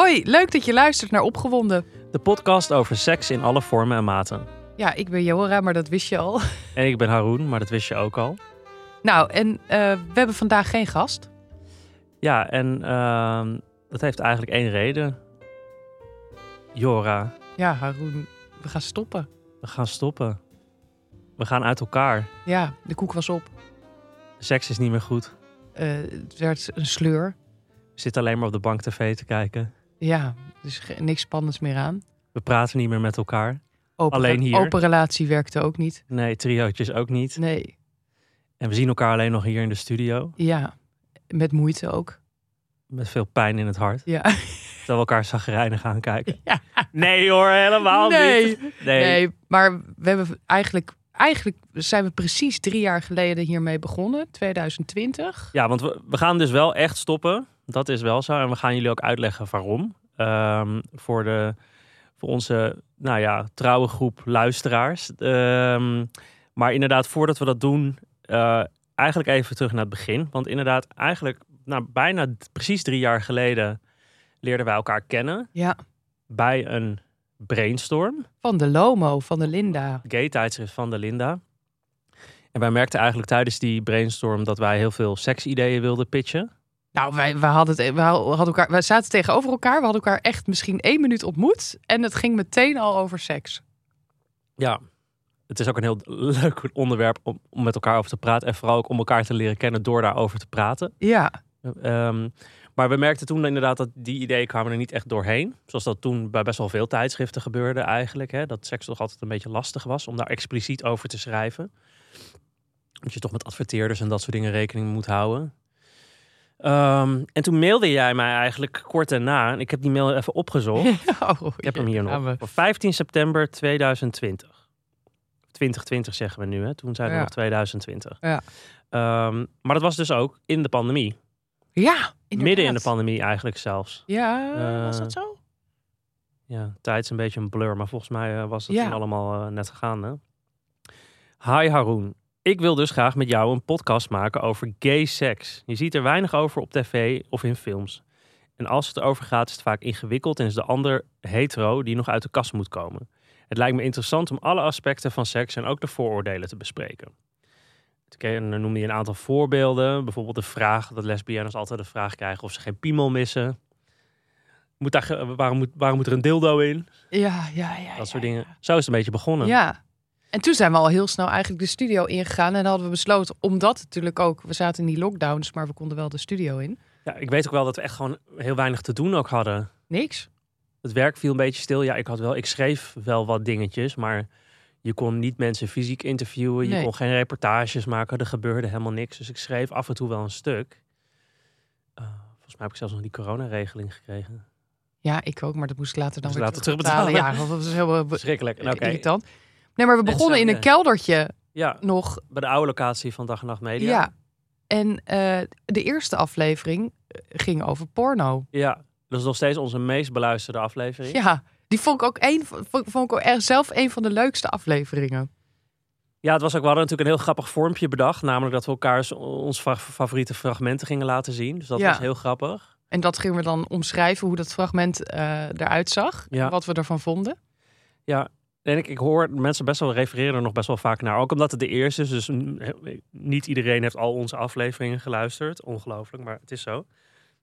Hoi, leuk dat je luistert naar Opgewonden. De podcast over seks in alle vormen en maten. Ja, ik ben Jora, maar dat wist je al. En ik ben Haroon, maar dat wist je ook al. Nou, en eh, we hebben vandaag geen gast. Ja, en ehm, dat heeft eigenlijk één reden. Jora, Ja, Haroon, we gaan stoppen. we gaan stoppen. We gaan uit elkaar. Ja, de koek was op. Seks is niet meer goed. Eh, het werd een sleur. Zitten alleen maar op de bank tv te kijken. Ja, dus niks spannends meer aan. We praten niet meer met elkaar. Open, Alleen hier. Open relatie werkte ook niet. Nee, triootjes ook niet. Nee, En we zien elkaar alleen nog hier in de studio. ja, met moeite ook. Met veel pijn in het hart. Ja, Terwijl we elkaar zagrijnig gaan kijken. Ja. Nee hoor, helemaal Nee. niet. Nee. nee, maar we hebben eigenlijk, eigenlijk zijn we precies drie jaar geleden hiermee begonnen, 2020. Ja, want we, we gaan dus wel echt stoppen. Dat is wel zo. En we gaan jullie ook uitleggen waarom. Ehm, voor, de, voor onze nou ja, trouwe groep luisteraars. Ehm, maar inderdaad, voordat we dat doen, eh, eigenlijk even terug naar het begin. Want inderdaad, eigenlijk nou, bijna precies drie jaar geleden leerden wij elkaar kennen Ja, bij een brainstorm. van de Lomo, van de Linda. gay tijdschrift van de Linda. En wij merkten eigenlijk tijdens die brainstorm dat wij heel veel seksideeën wilden pitchen. Nou, wij, wij, hadden het, wij hadden elkaar, wij zaten tegenover elkaar. We hadden elkaar echt misschien één minuut ontmoet. En het ging meteen al over seks. Ja, het is ook een heel leuk onderwerp om, om met elkaar over te praten. En vooral ook om elkaar te leren kennen door daarover te praten. Ja, Ehm, maar we merkten toen inderdaad dat die ideeën kwamen er niet echt doorheen. Zoals dat toen bij best wel veel tijdschriften gebeurde eigenlijk. Hè? Dat seks toch altijd een beetje lastig was om daar expliciet over te schrijven. Dat je toch met adverteerders en dat soort dingen rekening moet houden. Ehm, en toen mailde jij mij eigenlijk kort daarna. En ik heb die mail even opgezocht. Oh, Ik heb hem hier nog. we. Voor 15 september 2020. 2020 zeggen we nu, hè? Toen zijn we Ja. nog 2020. Ja. Ehm, maar dat was dus ook in de pandemie. Ja, Midden in de pandemie eigenlijk zelfs. Ja, was Eh, dat zo? Ja, tijd is een beetje een blur, maar volgens mij eh, was het Ja. allemaal eh, net gegaan. Hè? Hi Haroon. Ik wil dus graag met jou een podcast maken over gay seks. Je ziet er weinig over op tv of in films. En als het erover gaat, is het vaak ingewikkeld en is de ander hetero die nog uit de kast moet komen. Het lijkt me interessant om alle aspecten van seks en ook de vooroordelen te bespreken. En dan noemde je een aantal voorbeelden. Bijvoorbeeld de vraag dat lesbiennes altijd de vraag krijgen of ze geen piemel missen. Moet daar, waarom, moet, waarom moet er een dildo in? Ja, ja, ja. Dat soort ja. dingen. Zo is het een beetje begonnen. Ja. En toen zijn we al heel snel eigenlijk de studio ingegaan. En dan hadden we besloten, omdat natuurlijk ook... We zaten in die lockdowns, maar we konden wel de studio in. Ja, ik weet ook wel dat we echt gewoon heel weinig te doen ook hadden. Niks. Het werk viel een beetje stil. Ja, ik, had wel, ik schreef wel wat dingetjes, maar je kon niet mensen fysiek interviewen. Je Nee. kon geen reportages maken. Er gebeurde helemaal niks. Dus ik schreef af en toe wel een stuk. Eh, volgens mij heb ik zelfs nog die coronaregeling gekregen. Ja, ik ook, maar dat moest ik later dan weer later terugbetalen. Ja, terugbetalen. dat was heel eh, Verschrikkelijk. En oké. irritant. Nee, maar we begonnen in een keldertje Ja, nog. bij de oude locatie van Dag en Nacht Media. Ja. En eh, de eerste aflevering eh, ging over porno. Ja, dat is nog steeds onze meest beluisterde aflevering. Ja, die vond ik ook, een, vond, ik ook zelf een van de leukste afleveringen. Ja, het was ook, we hadden natuurlijk een heel grappig vormpje bedacht. Namelijk dat we elkaar ons fa- favoriete fragmenten gingen laten zien. Dus dat Ja. was heel grappig. En dat gingen we dan omschrijven hoe dat fragment eh, eruit zag. Ja. En wat we ervan vonden. Ja, en ik, ik hoor mensen best wel refereren er nog best wel vaak naar. Ook omdat het de eerste is. Dus niet iedereen heeft al onze afleveringen geluisterd. Ongelooflijk, maar het is zo.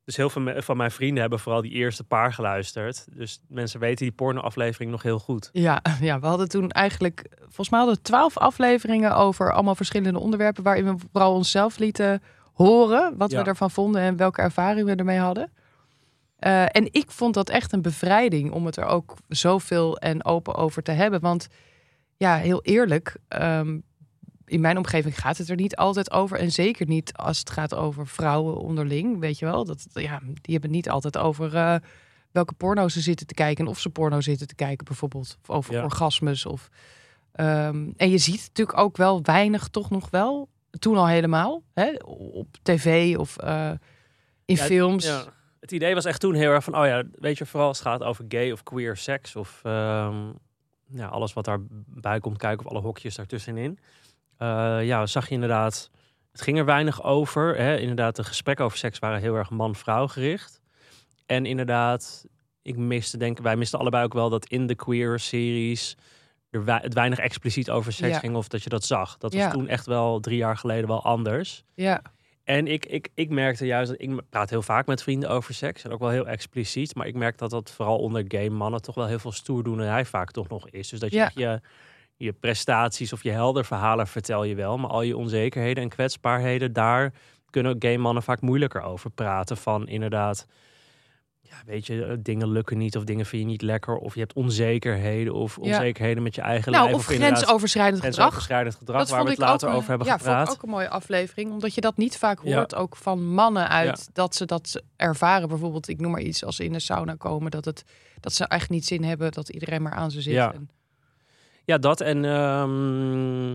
Dus heel veel van mijn vrienden hebben vooral die eerste paar geluisterd. Dus mensen weten die porno-aflevering nog heel goed. Ja, ja, we hadden toen eigenlijk, volgens mij hadden we twaalf afleveringen over allemaal verschillende onderwerpen. Waarin we vooral onszelf lieten horen wat Ja. we ervan vonden en welke ervaring we ermee hadden. Eh, en ik vond dat echt een bevrijding om het er ook zoveel en open over te hebben. Want ja, heel eerlijk, ehm, in mijn omgeving gaat het er niet altijd over. En zeker niet als het gaat over vrouwen onderling, weet je wel. Dat, ja, die hebben het niet altijd over eh, welke porno ze zitten te kijken. En of ze porno zitten te kijken bijvoorbeeld. Of over Ja. orgasmes. Of, ehm, en je ziet natuurlijk ook wel weinig toch nog wel. Toen al helemaal. Hè, op tv of eh, in Ja, films. Ja. Het idee was echt toen heel erg van, oh ja, weet je, vooral als het gaat over gay of queer seks of ehm, ja, alles wat daarbij komt kijken of alle hokjes daartussenin. Eh, ja, zag je inderdaad, het ging er weinig over. Hè? Inderdaad, de gesprekken over seks waren heel erg man-vrouw gericht. En inderdaad, ik miste, denk wij misten allebei ook wel dat in de queer series er het weinig expliciet over seks Ja. ging of dat je dat zag. Dat was Ja. toen echt wel drie jaar geleden wel anders. Ja, En ik, ik, ik merkte juist dat ik praat heel vaak met vrienden over seks en ook wel heel expliciet. Maar ik merk dat dat vooral onder gay mannen toch wel heel veel stoerdoenerij vaak toch nog is. Dus dat je Ja. je, je prestaties of je helder verhalen vertel je wel. Maar al je onzekerheden en kwetsbaarheden, daar kunnen gay mannen vaak moeilijker over praten. Van inderdaad, ja, weet je, eh, dingen lukken niet of dingen vind je niet lekker. Of je hebt onzekerheden of Ja. onzekerheden met je eigen nou, lijf. of inderdaad grensoverschrijdend gedrag. grensoverschrijdend gedrag, Dat waar we het later een- over hebben ja, vond gepraat. ik ook een mooie aflevering. Omdat je dat niet vaak Ja. hoort, ook van mannen uit. Dat ze dat ervaren. Bijvoorbeeld, ik noem maar iets, als ze in de sauna komen. Dat, het, dat ze echt niet zin hebben dat iedereen maar aan ze zit. En- Ja, dat. En, ehm,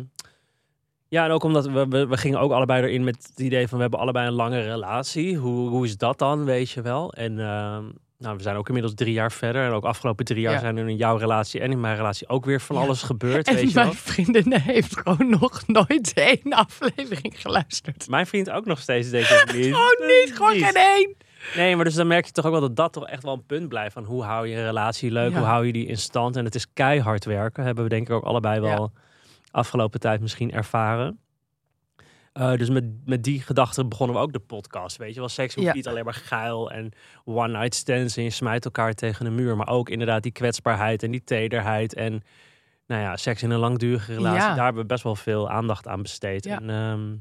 ja, en ook omdat we, we, we gingen ook allebei erin met het idee van we hebben allebei een lange relatie. Hoe, hoe is dat dan, weet je wel? En ehm, nou, we zijn ook inmiddels drie jaar verder. En ook afgelopen drie jaar Ja. zijn er in jouw relatie en in mijn relatie ook weer van Ja. alles gebeurd, En weet je wel. mijn vriendin heeft gewoon nog nooit één aflevering geluisterd. Mijn vriend ook nog steeds, denk ik niet. Gewoon niet, gewoon geen één. Nee, maar dus dan merk je toch ook wel dat dat toch echt wel een punt blijft. Van hoe hou je een relatie leuk? Ja. Hoe hou je die in stand? En het is keihard werken. Hebben we denk ik ook allebei wel afgelopen tijd misschien ervaren. Eh, dus met, met die gedachten begonnen we ook de podcast. Weet je wel, seks hoeft Ja. niet alleen maar geil en one night stands en je smijt elkaar tegen de muur. Maar ook inderdaad die kwetsbaarheid en die tederheid. En nou ja, seks in een langdurige relatie. Daar hebben we best wel veel aandacht aan besteed. Ja. En, ehm,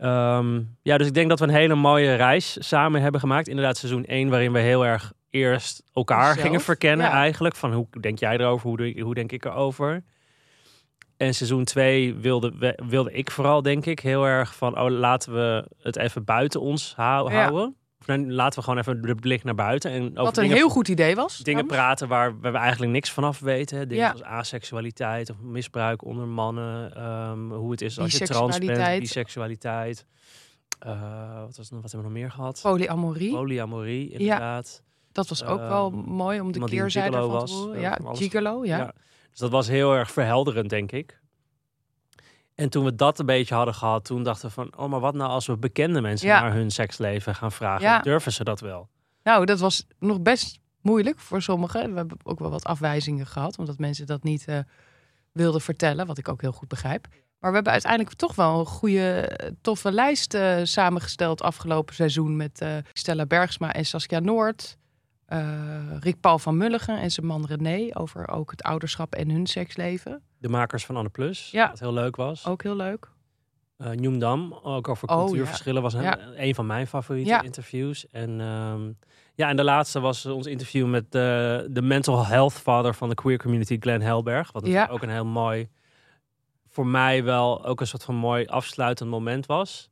ehm, ja, dus ik denk dat we een hele mooie reis samen hebben gemaakt. Inderdaad, seizoen 1, waarin we heel erg eerst elkaar Zelf, gingen verkennen ja. eigenlijk. Van hoe denk jij erover, hoe, hoe denk ik erover? En seizoen 2 wilde, wilde ik vooral, denk ik, heel erg van... oh, laten we het even buiten ons hou- Ja. houden. Laten we gewoon even de blik naar buiten. En over Wat een dingen, heel goed idee was. dingen praten waar we eigenlijk niks vanaf weten. Dingen Ja. als aseksualiteit of misbruik onder mannen. ehm, hoe het is als je trans bent, Biseksualiteit. Eh wat, was, nog- wat hebben we nog meer gehad? Polyamorie. Polyamorie, inderdaad. Dat was ook wel Ehm, mooi om de keerzijde van was, te horen. eh, Ja, alles. gigolo, ja. Ja. Dus dat was heel erg verhelderend, denk ik. En toen we dat een beetje hadden gehad, toen dachten we van... oh, maar wat nou als we bekende mensen Ja. naar hun seksleven gaan vragen? Ja. Durven ze dat wel? Nou, dat was nog best moeilijk voor sommigen. We hebben ook wel wat afwijzingen gehad, omdat mensen dat niet eh, wilden vertellen, wat ik ook heel goed begrijp. Maar we hebben uiteindelijk toch wel een goede, toffe lijst eh, samengesteld afgelopen seizoen met eh, Stella Bergsma en Saskia Noord. Eh, Rick Paul van Mulligen en zijn man René over ook het ouderschap en hun seksleven. De makers van Anne Plus, Ja. wat heel leuk was. Ook heel leuk. Eh Noemdam, ook over Oh, cultuurverschillen, was een, Ja. een van mijn favoriete Ja. interviews. En, ehm, ja, en de laatste was ons interview met eh, de mental health father van de queer community, Glenn Helberg. Wat Ja. ook een heel mooi, voor mij wel ook een soort van mooi afsluitend moment was.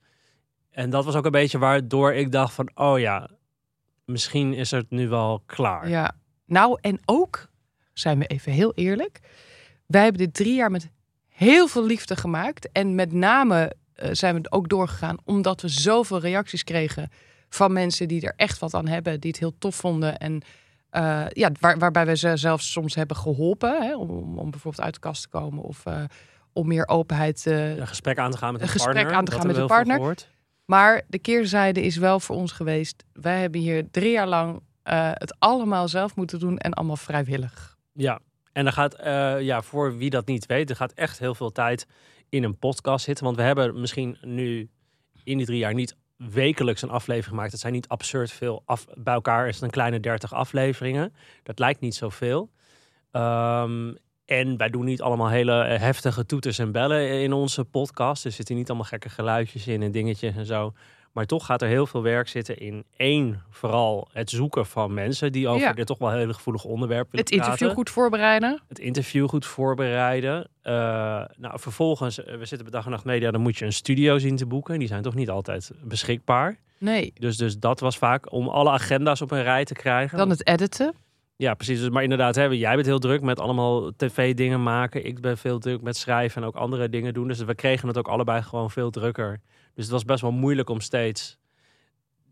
En dat was ook een beetje waardoor ik dacht van, oh ja, misschien is het nu wel klaar. Ja, nou en ook, zijn we even heel eerlijk, wij hebben dit drie jaar met heel veel liefde gemaakt. En met name eh, zijn we ook doorgegaan omdat we zoveel reacties kregen van mensen die er echt wat aan hebben, die het heel tof vonden. En eh, ja, waar, waarbij we ze zelfs soms hebben geholpen hè, om, om, bijvoorbeeld uit de kast te komen of eh, om meer openheid Een gesprek aan te gaan met Een een gesprek partner. aan te gaan met een partner. Maar de keerzijde is wel voor ons geweest. Wij hebben hier drie jaar lang eh, het allemaal zelf moeten doen en allemaal vrijwillig. Ja, en er gaat, eh, ja, voor wie dat niet weet, er gaat echt heel veel tijd in een podcast zitten. Want we hebben misschien nu in die drie jaar niet wekelijks een aflevering gemaakt. Het zijn niet absurd veel. Af, bij elkaar is het een kleine 30 afleveringen. Dat lijkt niet zoveel. Ehm en wij doen niet allemaal hele eh, heftige toeters en bellen in onze podcast. Er zitten niet allemaal gekke geluidjes in en dingetjes en zo. Maar toch gaat er heel veel werk zitten in één, vooral het zoeken van mensen die over Ja. dit toch wel hele gevoelige onderwerp willen Het interview praten goed voorbereiden. het interview goed voorbereiden. Eh, nou, vervolgens, eh, we zitten bij Dag en Nacht Media, dan moet je een studio zien te boeken. Die zijn toch niet altijd beschikbaar. Nee, Dus, dus dat was vaak om alle agenda's op een rij te krijgen. dan het editen. Ja, precies. Dus, maar inderdaad, hè, jij bent heel druk met allemaal tv-dingen maken. Ik ben veel druk met schrijven en ook andere dingen doen. Dus we kregen het ook allebei gewoon veel drukker. Dus het was best wel moeilijk om steeds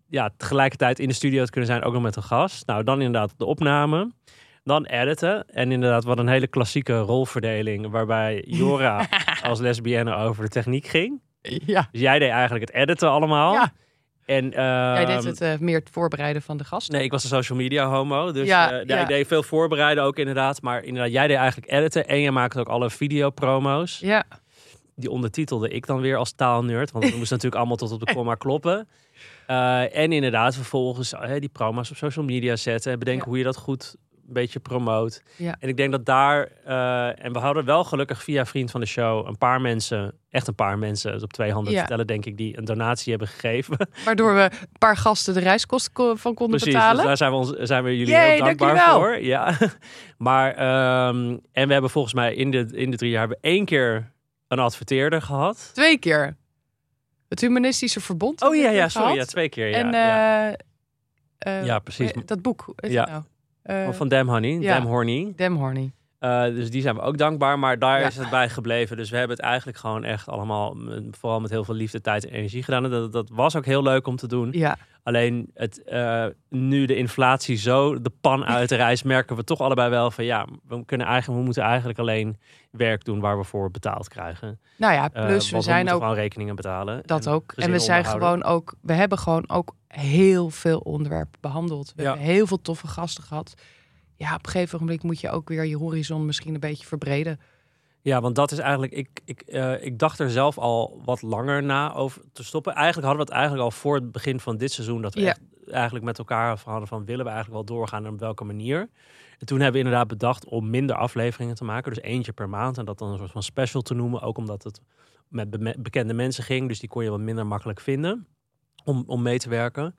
ja, tegelijkertijd in de studio te kunnen zijn, ook nog met een gast. Nou, dan inderdaad de opname. Dan editen. En inderdaad, wat een hele klassieke rolverdeling. Waarbij Jora als lesbienne over de techniek ging. Ja. Dus jij deed eigenlijk het editen allemaal. Ja. En, Jij deed ehm, het eh, meer het voorbereiden van de gast. Nee, ik was een social media homo. Dus Ja, ja, ja. ik deed veel voorbereiden ook inderdaad. Maar inderdaad, jij deed eigenlijk editen. En jij maakte ook alle videopromo's. Ja, Die ondertitelde ik dan weer als taalnerd. Want dat moest natuurlijk allemaal tot op de komma kloppen. Eh, en inderdaad, vervolgens eh, die promo's op social media zetten. En bedenken Ja. hoe je dat goed een beetje promoot. Ja. En ik denk dat daar... eh, en we hadden wel gelukkig via vriend van de show... een paar mensen, echt een paar mensen... dus op twee handen Ja. te tellen denk ik... die een donatie hebben gegeven. waardoor we een paar gasten de reiskosten ko- van konden Precies, dus betalen. daar zijn we, ons, zijn we jullie Yay, heel dankbaar voor. Ja. Maar, ehm, en we hebben volgens mij in de, in de drie jaar... hebben we één keer een adverteerder gehad. Twee keer. Het Humanistische Verbond. Oh ja, ja, sorry. Ja, twee keer. Ja, en ja. eh, eh, Ja, precies. Dat boek. Ja. nou? Eh, Oh, van Damn Honey, ja. Damn Horny. Dem Horny. Eh, dus die zijn we ook dankbaar, maar daar Ja. is het bij gebleven. Dus we hebben het eigenlijk gewoon echt allemaal, vooral met heel veel liefde, tijd en energie gedaan. En dat, dat was ook heel leuk om te doen. Ja, Alleen het, eh, nu de inflatie zo de pan uit de reis, merken we toch allebei wel van ja, we, kunnen eigenlijk, we moeten eigenlijk alleen werk doen waar we voor betaald krijgen. nou ja, Eh, plus we zijn moeten ook gewoon rekeningen betalen. dat en ook. En we zijn gewoon ook, we hebben gewoon ook heel veel onderwerpen behandeld. We Ja. hebben heel veel toffe gasten gehad. Ja, op een gegeven moment moet je ook weer je horizon misschien een beetje verbreden. Ja, want dat is eigenlijk. Ik, ik, eh, ik dacht er zelf al wat langer na over te stoppen. Eigenlijk hadden we het eigenlijk al voor het begin van dit seizoen. Dat we Ja. echt eigenlijk met elkaar hadden van willen we eigenlijk wel doorgaan en op welke manier. En toen hebben we inderdaad bedacht om minder afleveringen te maken. Dus eentje per maand. En dat dan een soort van special te noemen. Ook omdat het met be- bekende mensen ging. Dus die kon je wat minder makkelijk vinden om, om mee te werken.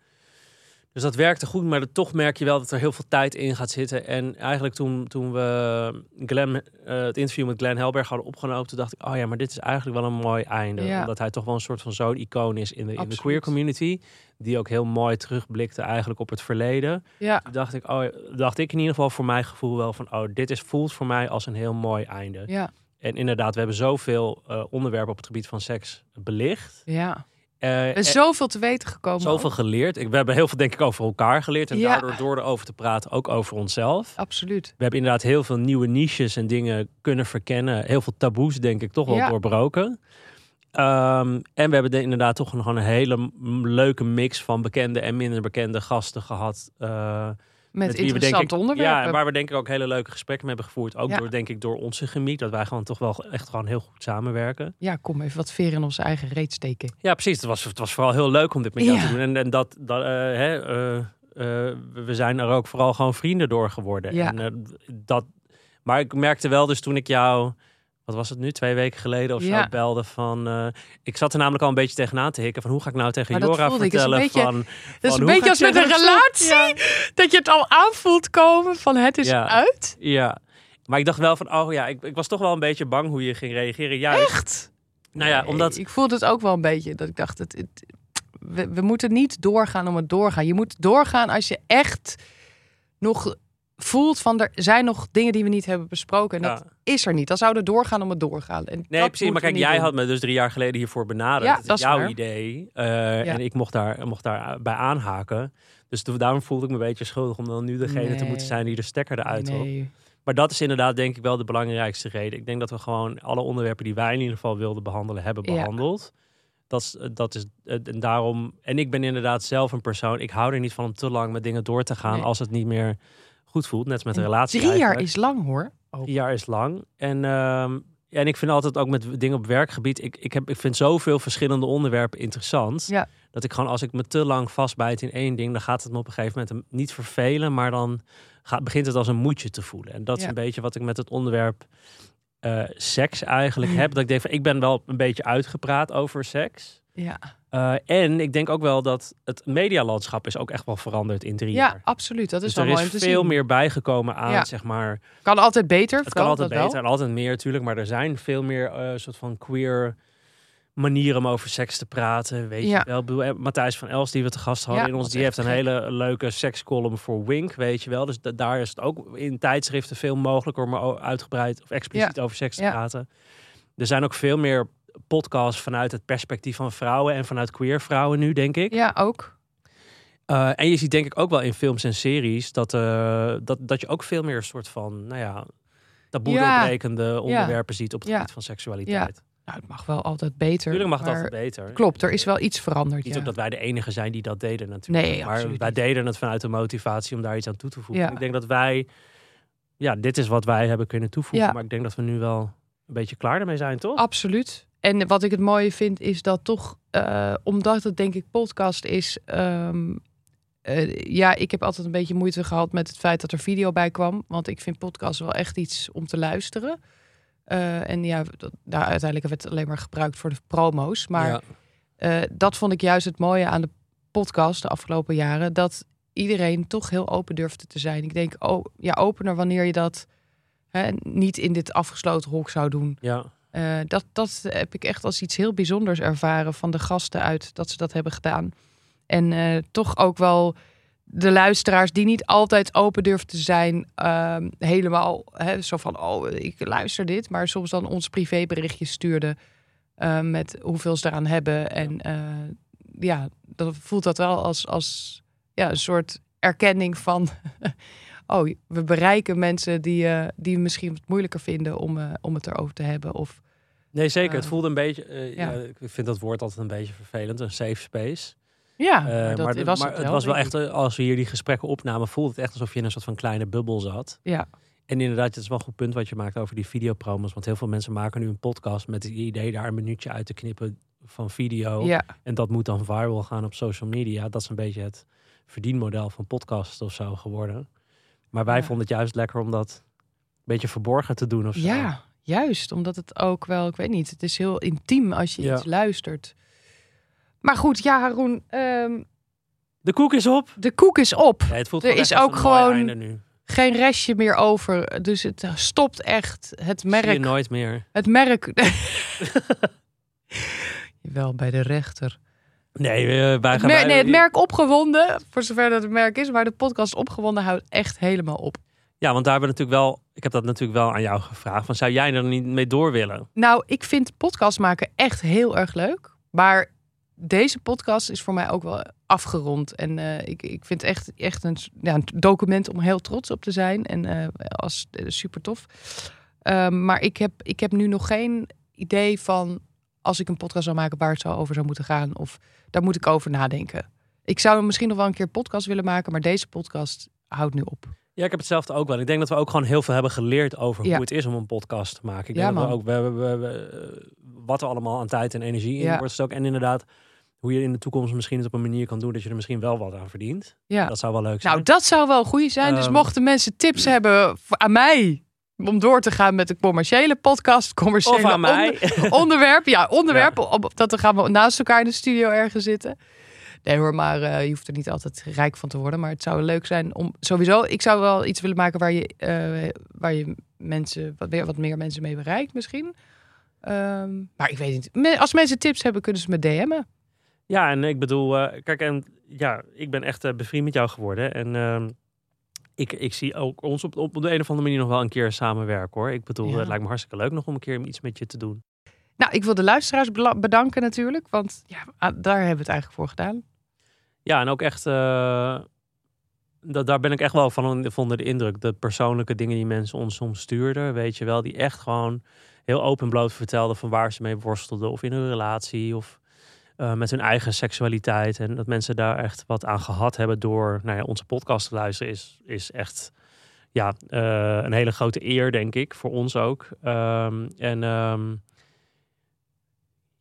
Dus dat werkte goed, maar er- toch merk je wel dat er heel veel tijd in gaat zitten. En eigenlijk toen, toen we Glenn, eh, het interview met Glenn Helberg hadden opgenomen, toen dacht ik, oh ja, maar dit is eigenlijk wel een mooi einde. Ja. Omdat hij toch wel een soort van zo'n icoon is in de, in de queer community. Die ook heel mooi terugblikte eigenlijk op het verleden. Ja, Toen dacht ik, oh, dacht ik in ieder geval voor mijn gevoel wel van, oh, dit is, voelt voor mij als een heel mooi einde. ja, En inderdaad, we hebben zoveel eh, onderwerpen op het gebied van seks belicht. ja. Eh, Er en- is zoveel te weten gekomen. Zoveel ook. geleerd. Ik, we hebben heel veel denk ik over elkaar geleerd. En Ja. daardoor door erover te praten ook over onszelf. Absoluut. We hebben inderdaad heel veel nieuwe niches en dingen kunnen verkennen. Heel veel taboes denk ik toch wel Ja. doorbroken. Ehm, en we hebben de- inderdaad toch nog een hele leuke mix van bekende en minder bekende gasten gehad. eh, Met, denk interessante ik- onderwerpen. Ja, waar we denk ik ook hele leuke gesprekken mee hebben gevoerd. Ook Ja. door, denk ik, door onze chemie. Dat wij gewoon toch wel echt gewoon heel goed samenwerken. Ja, kom even wat veer in onze eigen reet steken. Ja, precies. Het was, het was vooral heel leuk om dit met jou Ja. te doen. En, en dat, dat eh, hè, eh, eh, we- zijn er ook vooral gewoon vrienden door geworden. Ja. En, dat, maar ik merkte wel dus toen ik jou, wat was het nu, twee weken geleden of zo, Ja. belde van... eh, ik zat er namelijk al een beetje tegenaan te hikken van hoe ga ik nou tegen Maar Jora. Het vertellen beetje- van... Dat is een beetje als met een relatie. Dat je het al aanvoelt komen van het is Ja. uit. Ja, maar ik dacht wel van, oh ja, ik, ik was toch wel een beetje bang hoe je ging reageren. Juist, Echt? nou ja, Nee, omdat... Ik voelde het ook wel een beetje. Dat ik dacht, het, het- we, we moeten niet doorgaan om het doorgaan. Je moet doorgaan als je echt nog voelt van er zijn nog dingen die we niet hebben besproken. En Ja. dat is er niet. Dan zouden we doorgaan om het doorgaan. En Nee, dat precies. Maar kijk, jij had me dus drie jaar geleden hiervoor benaderd. Ja, het dat is jouw waar. idee. eh, En ik mocht daar, mocht daar bij aanhaken. Dus daarom voelde ik me een beetje schuldig om dan nu degene te moeten zijn die de stekker eruit. Nee. Maar dat is inderdaad denk ik wel de belangrijkste reden. Ik denk dat we gewoon alle onderwerpen die wij in ieder geval wilden behandelen, hebben Ja. behandeld. Dat is, dat is en daarom. En ik ben inderdaad zelf een persoon. Ik hou er niet van om te lang met dingen door te gaan Nee. als het niet meer goed voelt. Net als met een En relatie. Drie jaar is lang hoor. Ook. Drie jaar is lang. En, ja, en ik vind altijd ook met dingen op werkgebied. Ik, ik, heb, ik vind zoveel verschillende onderwerpen interessant. Ja. Dat ik gewoon, als ik me te lang vastbijt in één ding, dan gaat het me op een gegeven moment niet vervelen. Maar dan gaat, begint het als een moedje te voelen. En dat is een beetje wat ik met het onderwerp eh, seks eigenlijk heb. Dat ik denk van, ik ben wel een beetje uitgepraat over seks. Ja. Eh, en ik denk ook wel dat het medialandschap is ook echt wel veranderd in drie ja, jaar. absoluut. Dat is Dus wel er mooi is om te veel zien. meer bijgekomen aan, Ja. zeg maar, Kan altijd beter. het kan altijd wel. beter en altijd meer natuurlijk, maar er zijn veel meer eh soort van queer manieren om over seks te praten. Weet Ja. je wel, Ik bedoel, eh, Matthijs van Els die we te gast hadden Ja, in ons, die heeft een gek. hele leuke sekscolumn voor Wink, weet je wel. Dus da- daar is het ook in tijdschriften veel mogelijker om uitgebreid of expliciet over seks te Ja. praten. Er zijn ook veel meer podcasts vanuit het perspectief van vrouwen en vanuit queer vrouwen nu, denk ik. Ja, ook. Uh, en je ziet denk ik ook wel in films en series dat, uh, dat, dat je ook veel meer een soort van, nou ja, taboe Ja. doorbrekende onderwerpen ziet op het gebied van seksualiteit. Nou, het mag wel altijd beter. Tuurlijk mag het altijd beter. Klopt, er is wel iets veranderd. Niet ja. ook dat wij de enige zijn die dat deden natuurlijk. Nee, maar wij deden het vanuit de motivatie om daar iets aan toe te voegen. Ja. Ik denk dat wij, ja, dit is wat wij hebben kunnen toevoegen. Ja. Maar ik denk dat we nu wel een beetje klaar ermee zijn, toch? Absoluut. En wat ik het mooie vind is dat toch, eh, omdat het denk ik podcast is. ehm, eh, ja, ik heb altijd een beetje moeite gehad met het feit dat er video bij kwam. Want ik vind podcast wel echt iets om te luisteren. Eh, en ja, dat, nou, uiteindelijk werd het alleen maar gebruikt voor de promo's. Maar Ja. dat vond ik juist het mooie aan de podcast de afgelopen jaren. Dat iedereen toch heel open durfde te zijn. Ik denk, oh ja, opener wanneer je dat hè, niet in dit afgesloten hok zou doen. ja. Eh, dat, dat heb ik echt als iets heel bijzonders ervaren van de gasten uit dat ze dat hebben gedaan. En eh, toch ook wel de luisteraars die niet altijd open durven te zijn, ehm, helemaal hè, zo van, oh, ik luister dit, maar soms dan ons privéberichtjes stuurden eh, met hoeveel ze eraan hebben. En ja, dan voelt dat wel als, als ja, een soort erkenning van, oh, we bereiken mensen die, eh, die misschien wat moeilijker vinden om, om het erover te hebben. Of Nee, zeker. het Eh, voelde een beetje, eh, ja. ja. ik vind dat woord altijd een beetje vervelend, een safe space. ja, Eh, maar dat maar de- was maar het was wel echt, eh, als we hier die gesprekken opnamen, voelde het echt alsof je in een soort van kleine bubbel zat. Ja, En inderdaad, het is wel een goed punt wat je maakt over die videopromos. Want heel veel mensen maken nu een podcast met het idee daar een minuutje uit te knippen van video. ja, En dat moet dan viral gaan op social media. Dat is een beetje het verdienmodel van podcast of zo geworden. Maar wij Ja. vonden het juist lekker om dat een beetje verborgen te doen of zo. ja, juist. Omdat het ook wel, ik weet niet, het is heel intiem als je Ja. iets luistert. Maar goed, ja, Haroon, ehm, De koek is op. de koek is op. Ja, het voelt Er is ook gewoon- nu. Geen restje meer over. Dus het stopt echt. Het Zie je merk. nooit meer. Het merk. Wel bij de rechter. Nee, eh, wij Het gaan... merk, wij- nee, het merk opgewonden, voor zover dat het merk is, maar de podcast opgewonden houdt echt helemaal op. Ja, want daar hebben we natuurlijk wel... Ik heb dat natuurlijk wel aan jou gevraagd. Van, zou jij er niet mee door willen? Nou, ik vind podcast maken echt heel erg leuk. Maar deze podcast is voor mij ook wel afgerond. En eh, ik, ik vind echt, echt een, ja, een document om heel trots op te zijn. En eh, als eh, super tof. Ehm, maar ik heb, ik heb nu nog geen idee van als ik een podcast zou maken waar het zou over zou moeten gaan. Of daar moet ik over nadenken. Ik zou misschien nog wel een keer podcast willen maken, maar deze podcast houdt nu op. Ja, ik heb hetzelfde ook wel. Ik denk dat we ook gewoon heel veel hebben geleerd over Ja. hoe het is om een podcast te maken. Ik Ja, denk dat we man. ook we, hebben- we, we- eh, wat er allemaal aan tijd en energie in wordt. En inderdaad, hoe je in de toekomst misschien het op een manier kan doen dat je er misschien wel wat aan verdient. Ja. Dat zou wel leuk zijn. Nou, dat zou wel goed zijn. Dus Ehm. mochten mensen tips hebben voor- aan mij om door te gaan met de commerciële podcast, commerciële onder- onderwerp, ja, onderwerp, op, dat dan gaan we naast elkaar in de studio ergens zitten. Nee hoor, maar eh, je hoeft er niet altijd rijk van te worden. Maar het zou leuk zijn om sowieso. Ik zou wel iets willen maken waar je, eh, waar je mensen wat weer wat meer mensen mee bereikt, misschien. Ehm, maar ik weet niet. Als mensen tips hebben, kunnen ze me DM'en. Ja, en ik bedoel, eh, kijk, en ja, ik ben echt bevriend met jou geworden. En ehm, ik, ik zie ook ons op, op de een of andere manier nog wel een keer samenwerken hoor. Ik bedoel, Ja. het lijkt me hartstikke leuk nog om een keer iets met je te doen. Nou, ik wil de luisteraars bedanken natuurlijk. Want ja, ah, daar hebben we het eigenlijk voor gedaan. Ja, en ook echt, eh, dat, daar ben ik echt wel van onder de indruk. De persoonlijke dingen die mensen ons soms stuurden, weet je wel, die echt gewoon heel open en bloot vertelden van waar ze mee worstelden. Of in hun relatie, of eh, met hun eigen seksualiteit. En dat mensen daar echt wat aan gehad hebben door nou ja, onze podcast te luisteren, is, is echt ja, eh, een hele grote eer, denk ik, voor ons ook. Ehm, en ehm,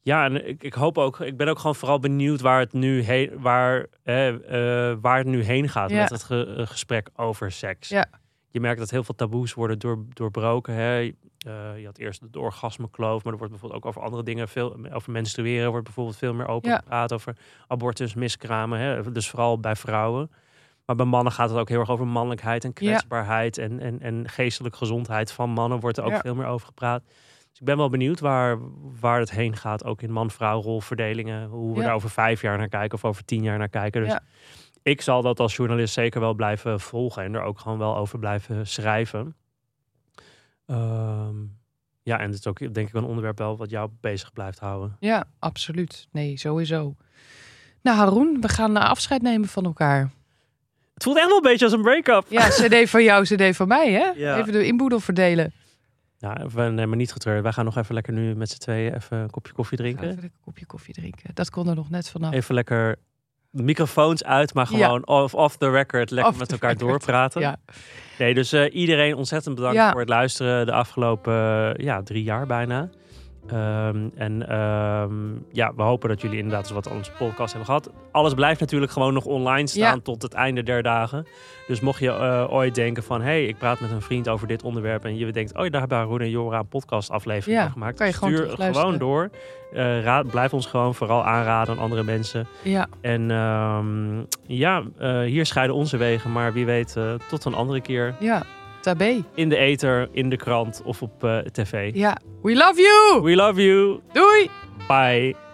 ja, en ik, ik hoop ook, ik ben ook gewoon vooral benieuwd waar het nu heen, waar, eh, waar het nu heen gaat Ja. met het ge- eh, gesprek over seks. Ja. Je merkt dat heel veel taboes worden door, doorbroken. Hè? Eh, je had eerst de orgasmekloof, maar er wordt bijvoorbeeld ook over andere dingen, veel over menstrueren wordt bijvoorbeeld veel meer open Ja. gepraat, over abortus, miskramen, hè? dus vooral bij vrouwen. Maar bij mannen gaat het ook heel erg over mannelijkheid en kwetsbaarheid en, en, en geestelijke gezondheid van mannen wordt er ook veel meer over gepraat. Dus ik ben wel benieuwd waar, waar het heen gaat, ook in man-vrouw rolverdelingen. Hoe we Ja. daar over vijf jaar naar kijken of over tien jaar naar kijken. Dus Ja. ik zal dat als journalist zeker wel blijven volgen en er ook gewoon wel over blijven schrijven. Ehm, ja, en het is ook denk ik een onderwerp wel wat jou bezig blijft houden. Ja, absoluut. Nee, sowieso. Nou, Haroon, we gaan afscheid nemen van elkaar. Het voelt echt wel een beetje als een break-up. Ja, CD van jou, CD van mij, hè? Ja. Even de inboedel verdelen. Ja, we maar niet getreurd. Wij gaan nog even lekker nu met z'n tweeën even een kopje koffie Even drinken. een kopje koffie drinken. Dat kon er nog net vanaf. Even lekker de microfoons uit, maar Ja. gewoon off, off the record lekker Off met elkaar record. doorpraten. Ja. Nee, dus eh, iedereen ontzettend bedankt Ja. voor het luisteren de afgelopen ja, drie jaar bijna. Ehm, en ehm, ja, we hopen dat jullie inderdaad eens wat aan onze podcast hebben gehad. Alles blijft natuurlijk gewoon nog online staan Ja. tot het einde der dagen. Dus mocht je eh, ooit denken van... hé, hey, ik praat met een vriend over dit onderwerp... en je denkt, oh, daar hebben Haroon en Jora een podcastaflevering Ja, gemaakt. kan je gewoon Stuur gewoon door. Eh, raad, blijf ons gewoon vooral aanraden aan andere mensen. Ja, En ehm, ja, eh, hier scheiden onze wegen. Maar wie weet, tot een andere keer ja. Tabé. in de ether, in de krant of op eh, tv. Ja. We love you! We love you. Doei! Bye.